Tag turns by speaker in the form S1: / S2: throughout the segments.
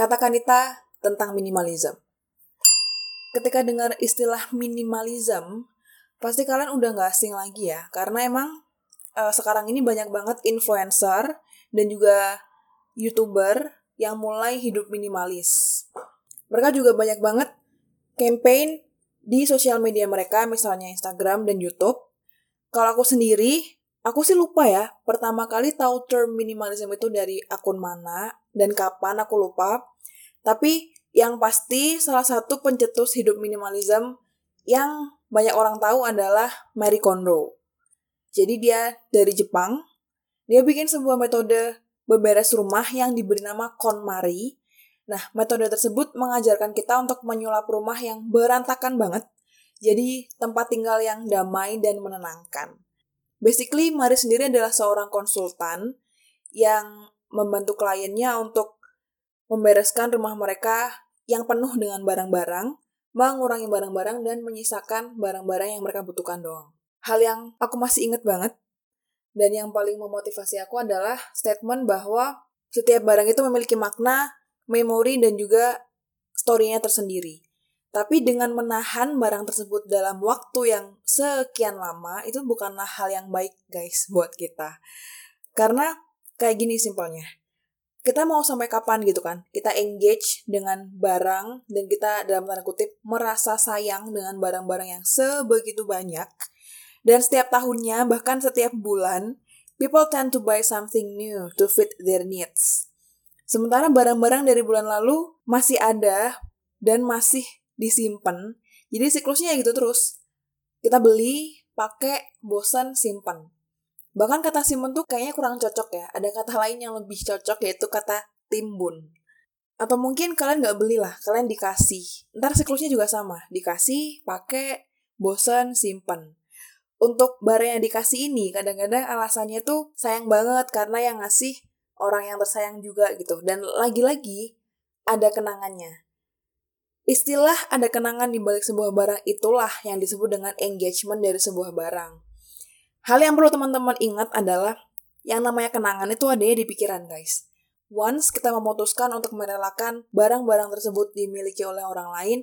S1: Kata Kanita tentang minimalism. Ketika dengar istilah minimalism, pasti kalian udah gak asing lagi ya. Karena emang uh, sekarang ini banyak banget influencer dan juga youtuber yang mulai hidup minimalis. Mereka juga banyak banget campaign di sosial media mereka, misalnya Instagram dan YouTube. Kalau aku sendiri, aku sih lupa ya, pertama kali tahu term minimalism itu dari akun mana dan kapan aku lupa. Tapi yang pasti salah satu pencetus hidup minimalism yang banyak orang tahu adalah Marie Kondo. Jadi dia dari Jepang, dia bikin sebuah metode beberes rumah yang diberi nama KonMari Nah, metode tersebut mengajarkan kita untuk menyulap rumah yang berantakan banget, jadi tempat tinggal yang damai dan menenangkan. Basically, Mari sendiri adalah seorang konsultan yang membantu kliennya untuk membereskan rumah mereka yang penuh dengan barang-barang, mengurangi barang-barang, dan menyisakan barang-barang yang mereka butuhkan doang. Hal yang aku masih inget banget, dan yang paling memotivasi aku adalah statement bahwa setiap barang itu memiliki makna memori dan juga story-nya tersendiri. Tapi dengan menahan barang tersebut dalam waktu yang sekian lama, itu bukanlah hal yang baik guys buat kita. Karena kayak gini simpelnya. Kita mau sampai kapan gitu kan? Kita engage dengan barang dan kita dalam tanda kutip merasa sayang dengan barang-barang yang sebegitu banyak. Dan setiap tahunnya, bahkan setiap bulan, people tend to buy something new to fit their needs. Sementara barang-barang dari bulan lalu masih ada dan masih disimpan. Jadi siklusnya ya gitu terus. Kita beli, pakai, bosan, simpan. Bahkan kata simpan tuh kayaknya kurang cocok ya. Ada kata lain yang lebih cocok yaitu kata timbun. Atau mungkin kalian nggak belilah, kalian dikasih. Ntar siklusnya juga sama. Dikasih, pakai, bosan, simpan. Untuk barang yang dikasih ini, kadang-kadang alasannya tuh sayang banget karena yang ngasih orang yang tersayang juga gitu. Dan lagi-lagi ada kenangannya. Istilah ada kenangan di balik sebuah barang itulah yang disebut dengan engagement dari sebuah barang. Hal yang perlu teman-teman ingat adalah yang namanya kenangan itu adanya di pikiran guys. Once kita memutuskan untuk merelakan barang-barang tersebut dimiliki oleh orang lain,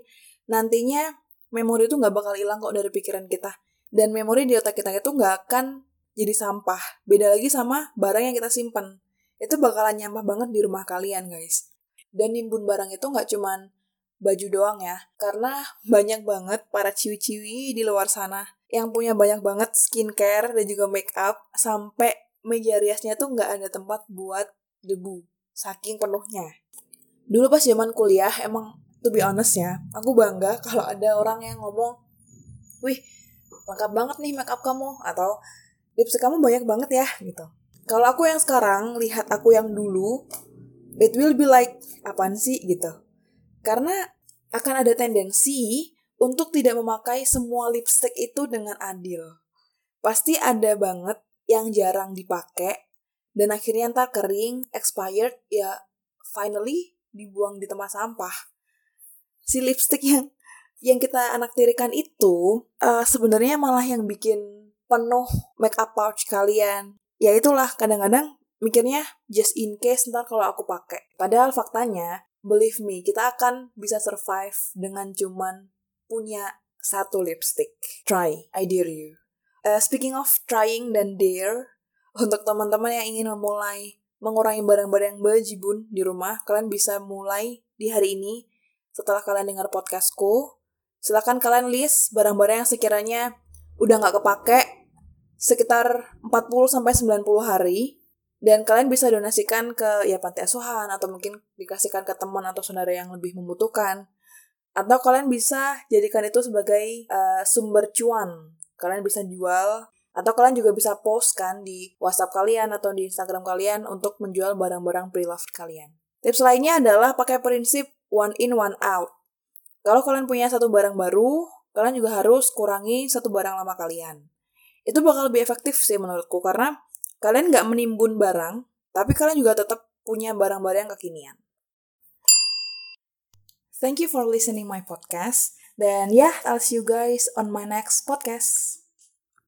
S1: nantinya memori itu nggak bakal hilang kok dari pikiran kita. Dan memori di otak kita itu nggak akan jadi sampah. Beda lagi sama barang yang kita simpan itu bakalan nyampah banget di rumah kalian guys. Dan nimbun barang itu nggak cuman baju doang ya, karena banyak banget para ciwi-ciwi di luar sana yang punya banyak banget skincare dan juga make up sampai meja riasnya tuh nggak ada tempat buat debu, saking penuhnya. Dulu pas zaman kuliah emang to be honest ya, aku bangga kalau ada orang yang ngomong, wih lengkap banget nih make up kamu atau lipstick kamu banyak banget ya gitu kalau aku yang sekarang lihat aku yang dulu, it will be like apaan sih gitu. Karena akan ada tendensi untuk tidak memakai semua lipstick itu dengan adil. Pasti ada banget yang jarang dipakai dan akhirnya ntar kering, expired, ya finally dibuang di tempat sampah. Si lipstick yang yang kita anak tirikan itu uh, sebenarnya malah yang bikin penuh makeup pouch kalian, ya itulah kadang-kadang mikirnya just in case ntar kalau aku pakai. Padahal faktanya, believe me, kita akan bisa survive dengan cuman punya satu lipstick. Try, I dare you. Uh, speaking of trying dan dare, untuk teman-teman yang ingin memulai mengurangi barang-barang bajibun di rumah, kalian bisa mulai di hari ini setelah kalian dengar podcastku. Silahkan kalian list barang-barang yang sekiranya udah nggak kepake sekitar 40 sampai 90 hari dan kalian bisa donasikan ke ya panti asuhan atau mungkin dikasihkan ke teman atau saudara yang lebih membutuhkan atau kalian bisa jadikan itu sebagai uh, sumber cuan kalian bisa jual atau kalian juga bisa post kan di WhatsApp kalian atau di Instagram kalian untuk menjual barang-barang pre-loved kalian. Tips lainnya adalah pakai prinsip one in one out. Kalau kalian punya satu barang baru, kalian juga harus kurangi satu barang lama kalian itu bakal lebih efektif sih menurutku karena kalian nggak menimbun barang, tapi kalian juga tetap punya barang-barang yang kekinian. Thank you for listening my podcast. Dan yeah, I'll see you guys on my next podcast.